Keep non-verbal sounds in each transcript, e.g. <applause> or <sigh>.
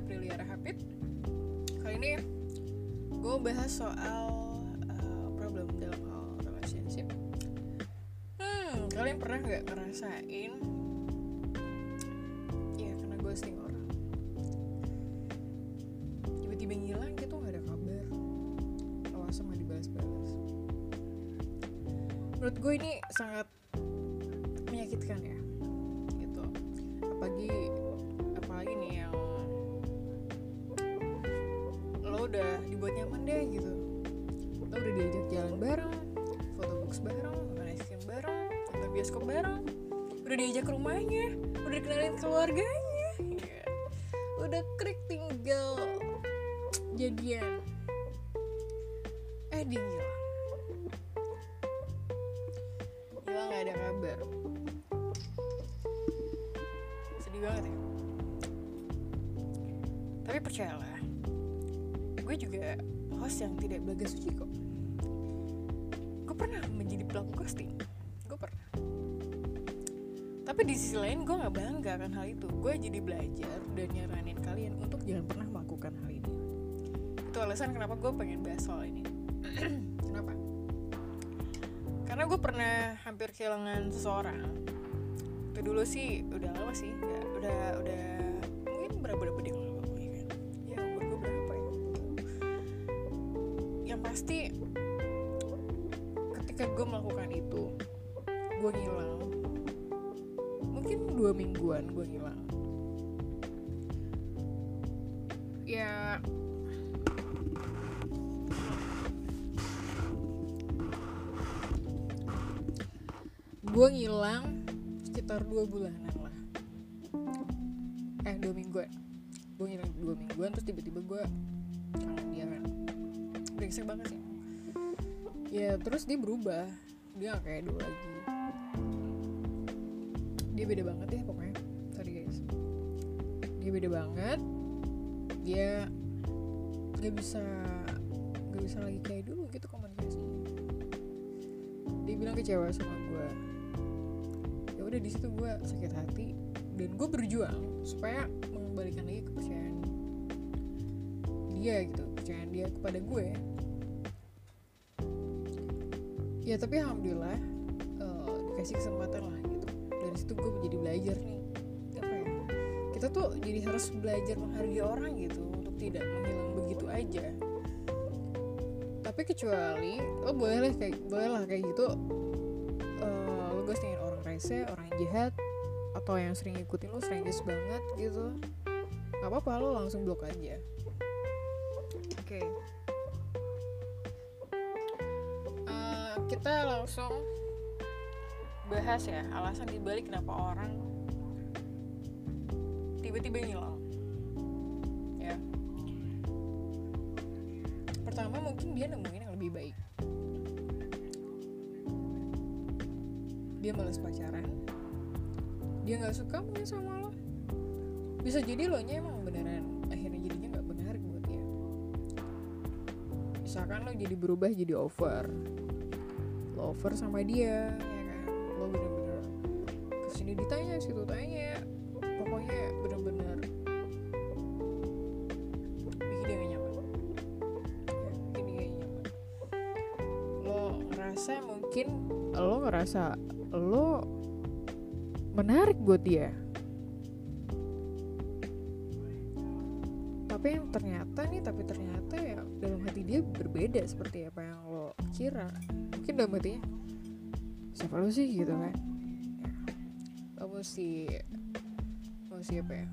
gue Aprilia Rahapit Kali ini gue bahas soal uh, problem dalam hal relationship. Hmm, kalian pernah gak ngerasain? Ya karena ghosting orang. Tiba-tiba ngilang gitu gak ada kabar. Awas sama dibalas-balas. Menurut gue ini sangat bioskop bareng. Udah diajak ke rumahnya udah dikenalin keluarganya. Ya. udah krik tinggal jadian. Eh dia hilang gak ada kabar. Sedih banget ya. Tapi percayalah gue juga host yang tidak belaga suci kok. Gue pernah menjadi pelaku ghosting tapi di sisi lain gue nggak bangga akan hal itu. Gue jadi belajar dan nyaranin kalian untuk jangan pernah melakukan hal ini. Itu alasan kenapa gue pengen bahas soal ini. <clears throat> Kenapa? Karena gue pernah hampir kehilangan seseorang. Itu dulu sih udah lama sih. Udah udah udah mungkin berapa berapa dia lama ya kan? Ya gue berapa ya? Yang pasti ketika gue melakukan itu gue mungkin dua mingguan gue ngilang. Ya. Gue ngilang sekitar dua bulanan lah. Eh dua mingguan. Gue ngilang dua mingguan terus tiba-tiba gue kangen dia kan. Brengsek banget sih. Ya terus dia berubah. Dia gak kayak dulu lagi dia beda banget ya pokoknya. Sorry guys. Dia beda banget. Dia gak bisa gak bisa lagi kayak dulu gitu komunikasinya dia bilang kecewa sama gue ya udah di situ gue sakit hati dan gue berjuang supaya mengembalikan lagi kepercayaan dia gitu kepercayaan dia kepada gue. Ya tapi alhamdulillah eh, dikasih kesempatan lah situ gue menjadi belajar nih. Apa ya? Kita tuh jadi harus belajar menghargai orang gitu untuk tidak menghilang begitu aja. Tapi kecuali lo boleh lah kayak boleh lah kayak gitu. Eh, lo ghostingin orang rese orang jahat atau yang sering ngikutin lo strangers banget gitu. Nggak apa-apa lo langsung blok aja. Oke. Eh, kita langsung bahas ya alasan dibalik kenapa orang tiba-tiba ngilang ya. Pertama mungkin dia nemuin yang lebih baik. Dia males pacaran. Dia nggak suka mungkin sama lo. Bisa jadi lo nya emang beneran akhirnya jadinya nggak benar buat dia. Misalkan lo jadi berubah jadi over. Lo over sama dia ya lo bener-bener ke sini ditanya situ tanya. Pokoknya bener-bener bikin dia nyaman. Ya, bikin dia nyaman. Lo ngerasa mungkin lo ngerasa lo menarik buat dia. Tapi yang ternyata nih tapi ternyata ya dalam hati dia berbeda seperti apa yang lo kira. Mungkin dalam hatinya siapa lo sih gitu kan? Lo mesti mesti apa ya?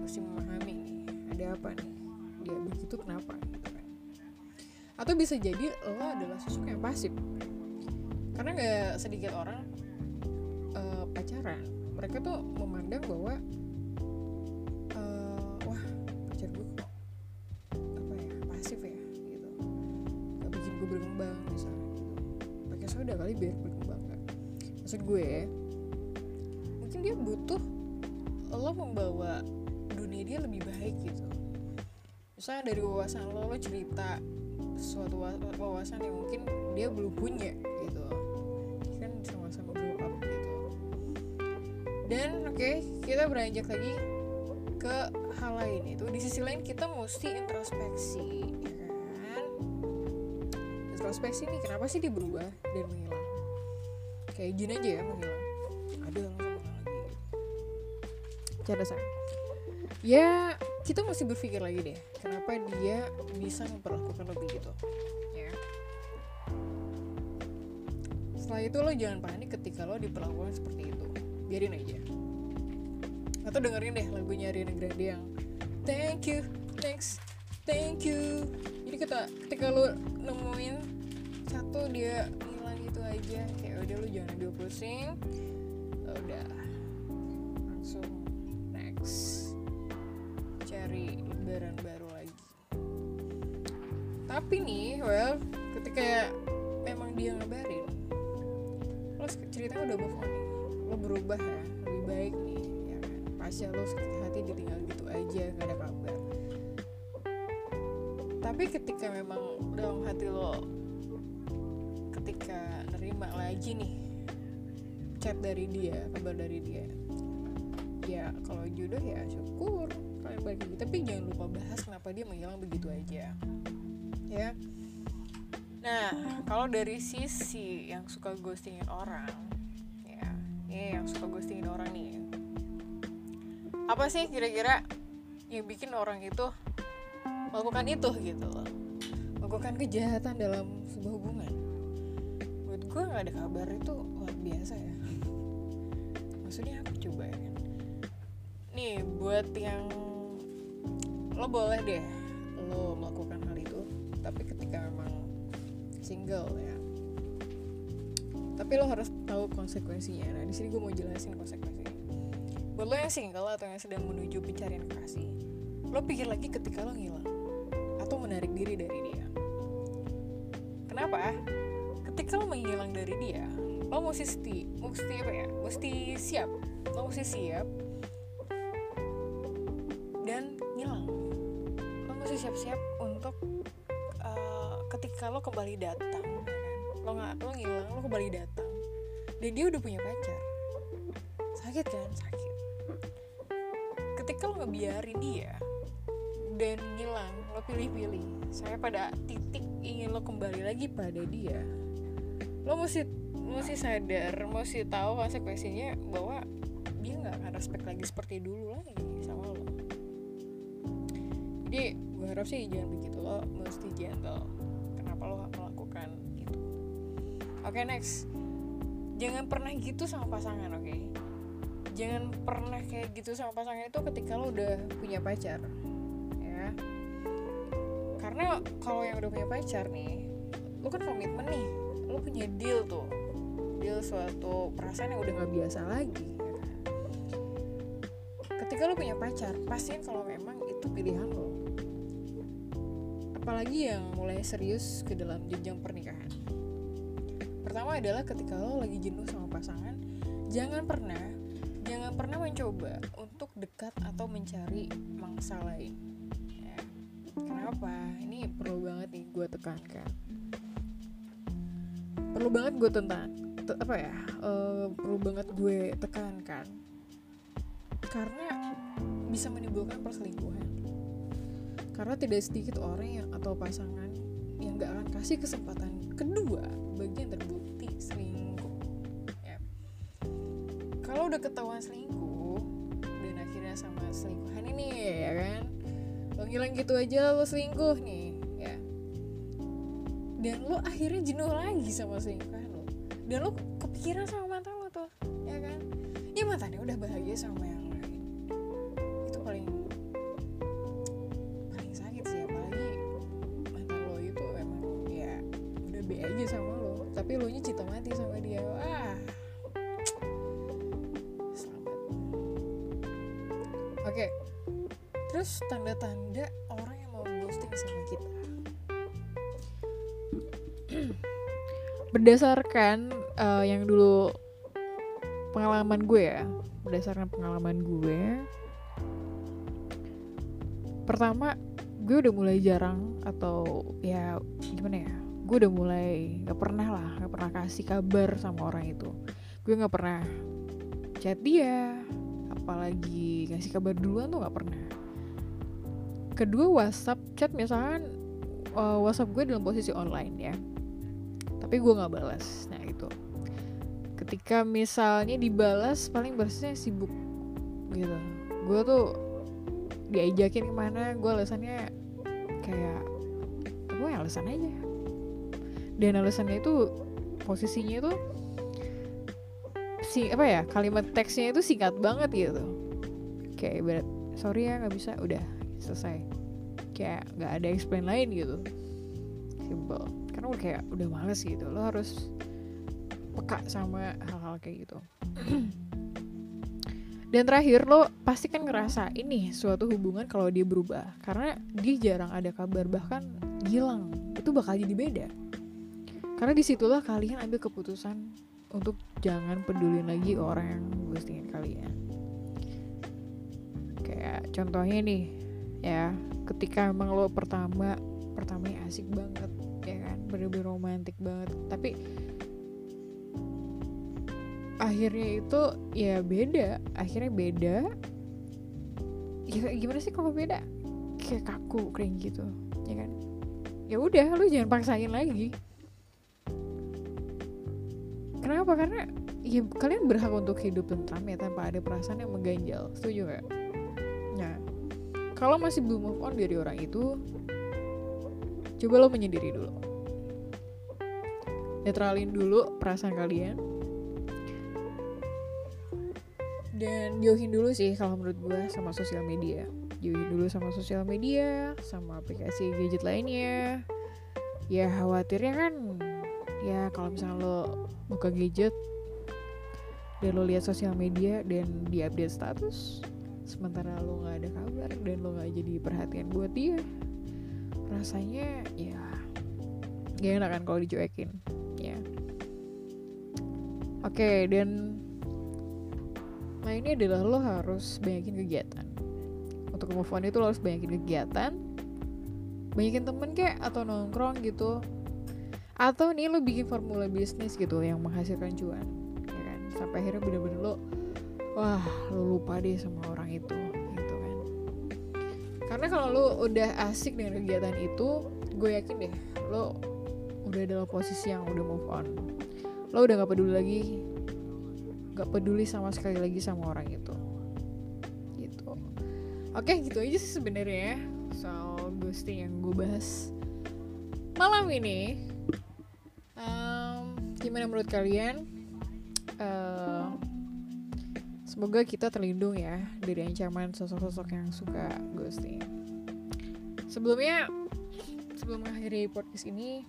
Mesti memahami nih. Ada apa nih? Dia begitu kenapa gitu kan? Atau bisa jadi lo adalah sosok yang pasif. Karena nggak sedikit orang eh, pacaran. Mereka tuh memandang bahwa eh, wah pacar gue apa ya pasif ya gitu. Gak bikin gue berkembang misalnya gitu. Pakai soda kali biar maksud gue mungkin dia butuh lo membawa dunia dia lebih baik gitu. Misalnya dari wawasan lo lo cerita suatu wa- wawasan yang mungkin dia belum punya gitu. Kan sama-sama grow up gitu. Dan oke kita beranjak lagi ke hal lain. Itu di sisi lain kita mesti introspeksi ya kan? Introspeksi nih kenapa sih dia berubah dan menghilang kayak gini aja ya menghilang ada langsung lagi cara saya ya kita mesti berpikir lagi deh kenapa dia bisa memperlakukan lebih gitu? Ya. Setelah itu lo jangan panik ketika lo diperlakukan seperti itu. Biarin aja. Atau dengerin deh lagunya Ariana Grande yang thank you next thank you. Jadi kita ketika lo nemuin satu dia hilang gitu aja kayak udah lo jangan ambil pusing. Udah langsung next. Cari lembaran baru lagi. Tapi nih well ketika memang dia ngabarin lo ceritanya udah move on nih. Lo berubah ya lebih baik nih ya kan? Lo sakit hati ditinggal gitu aja gak ada kabar. Tapi ketika memang dalam hati lo ketika nerima lagi nih chat dari dia kabar dari dia. Ya kalau jodoh ya syukur kalian balik lagi. Tapi jangan lupa bahas kenapa dia menghilang begitu aja. Ya. Nah kalau dari sisi yang suka ghostingin orang ya ini yang suka ghostingin orang nih. Apa sih kira-kira yang bikin orang itu melakukan itu gitu loh? Melakukan kejahatan dalam sebuah hubungan gue nggak ada kabar itu luar biasa ya. Maksudnya apa coba ya? Nih buat yang lo boleh deh lo melakukan hal itu tapi ketika memang single ya. Tapi lo harus tahu konsekuensinya. Nah di sini gue mau jelasin konsekuensinya. Buat lo yang single atau yang sedang menuju pencarian kasih lo pikir lagi ketika lo ngilang atau menarik diri dari dia. Kenapa lo menghilang dari dia. Lo mesti sti, mesti apa ya? Mesti siap. Lo mesti siap. Dan ngilang lo mesti siap-siap untuk uh, ketika lo kembali datang ya kan? lo nggak lo ngilang lo kembali datang. Dan dia udah punya pacar. Sakit kan? Sakit. Ketika lo ngebiarin dia dan ngilang lo pilih-pilih saya pada titik ingin lo kembali lagi pada dia lo mesti mesti sadar mesti tahu konsekuensinya bahwa dia nggak akan respect lagi seperti dulu lagi sama lo. Jadi gue harap sih jangan begitu lo mesti gentle. Kenapa lo melakukan itu oke okay, next. Jangan pernah gitu sama pasangan oke? Okay? jangan pernah kayak gitu sama pasangan itu ketika lo udah punya pacar ya. Karena kalau yang udah punya pacar nih lo kan komitmen nih lo punya deal tuh. Deal suatu perasaan yang udah nggak biasa lagi. Ketika lo punya pacar pastiin kalau memang itu pilihan lo. Apalagi yang mulai serius ke dalam jenjang pernikahan. Pertama adalah ketika lo lagi jenuh sama pasangan jangan pernah jangan pernah mencoba untuk dekat atau mencari mangsa lain. Ya. kenapa? Ini perlu banget nih gue tekankan perlu banget gue tentang apa ya uh, perlu banget gue tekankan karena bisa menimbulkan perselingkuhan. Karena tidak sedikit orang yang atau pasangan yang gak akan kasih kesempatan kedua bagi yang terbukti selingkuh ya. kalau udah ketahuan selingkuh dan akhirnya sama selingkuhan ini ya kan? Lo ngilang gitu aja lo selingkuh nih. ya dan lo akhirnya jenuh lagi sama selingkuhan lo. Dan lo kepikiran sama mantan lo tuh ya kan? Ya mantannya udah bahagia sama yang lain. Itu paling paling sakit sih apalagi mantan lo itu emang ya udah be aja sama lo. Tapi lo nya cinta mati sama dia. Wah. Selamat. Oke. Terus tanda-tanda berdasarkan uh, yang dulu pengalaman gue ya berdasarkan pengalaman gue pertama gue udah mulai jarang atau ya gimana ya gue udah mulai nggak pernah lah nggak pernah kasih kabar sama orang itu. Gue nggak pernah chat dia apalagi ngasih kabar duluan tuh nggak pernah. Kedua WhatsApp chat misalkan uh, WhatsApp gue dalam posisi online ya tapi gue nggak balas. Nah itu ketika misalnya dibalas paling balasnya sibuk gitu. Gue tuh diajakin ke mana gue alasannya kayak gue alasan aja. Dan alasannya itu posisinya itu si apa ya kalimat teksnya itu singkat banget gitu. Kayak berat sorry ya nggak bisa. Udah selesai. Kayak nggak ada explain lain gitu simple. Karena udah kayak udah males gitu. Lo harus peka sama hal-hal kayak gitu. <clears throat> Dan terakhir lo pasti kan ngerasa ini suatu hubungan kalau dia berubah. Karena dia jarang ada kabar bahkan hilang. Itu bakal jadi beda. Karena di situlah kalian ambil keputusan untuk jangan peduli lagi orang yang ghostingin kalian. Kayak contohnya nih ya ketika emang lo pertama pertamanya asik banget ya kan? Bener-bener romantis banget. Tapi akhirnya itu ya beda. Akhirnya beda. Ya gimana sih kalau beda? Kayak kaku kayak gitu ya kan? Ya udah lu jangan paksain lagi. Kenapa? Karena ya kalian berhak untuk hidup tentram ya tanpa ada perasaan yang mengganjal. Setuju gak? nah kalau masih belum move on dari orang itu coba lo menyendiri dulu. Netralin dulu perasaan kalian. Dan jauhin dulu sih kalau menurut gue sama sosial media. Jauhin dulu sama sosial media sama aplikasi gadget lainnya. Ya khawatirnya kan ya kalau misalnya lo buka gadget dan lo lihat sosial media dan di update status sementara lo nggak ada kabar dan lo nggak jadi perhatian buat dia rasanya ya gak enak kan kalau dicuekin. Ya. Oke okay, dan lainnya adalah lo harus banyakin kegiatan. Untuk move on itu lo harus banyakin kegiatan. Banyakin temen kayak atau nongkrong gitu. Atau nih lo bikin formula bisnis gitu yang menghasilkan cuan ya kan? Sampai akhirnya bener-bener lo wah lo lupa deh sama orang itu karena kalau lo udah asik dengan kegiatan itu gue yakin deh lo udah dalam posisi yang udah move on. Lo udah gak peduli lagi gak peduli sama sekali lagi sama orang itu. Gitu. Oke gitu aja sih sebenarnya soal ghosting yang gue bahas malam ini. Um, gimana menurut kalian? Uh, semoga kita terlindung ya dari ancaman sosok-sosok yang suka ghosting. Sebelumnya sebelum mengakhiri podcast ini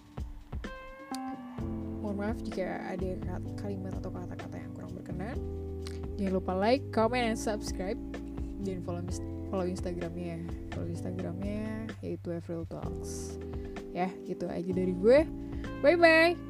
mohon maaf jika ada kalimat atau kata-kata yang kurang berkenan. Jangan lupa like, comment, and subscribe. Dan follow follow instagramnya. Follow instagramnya yaitu Avril Talks. Ya gitu aja dari gue. Bye bye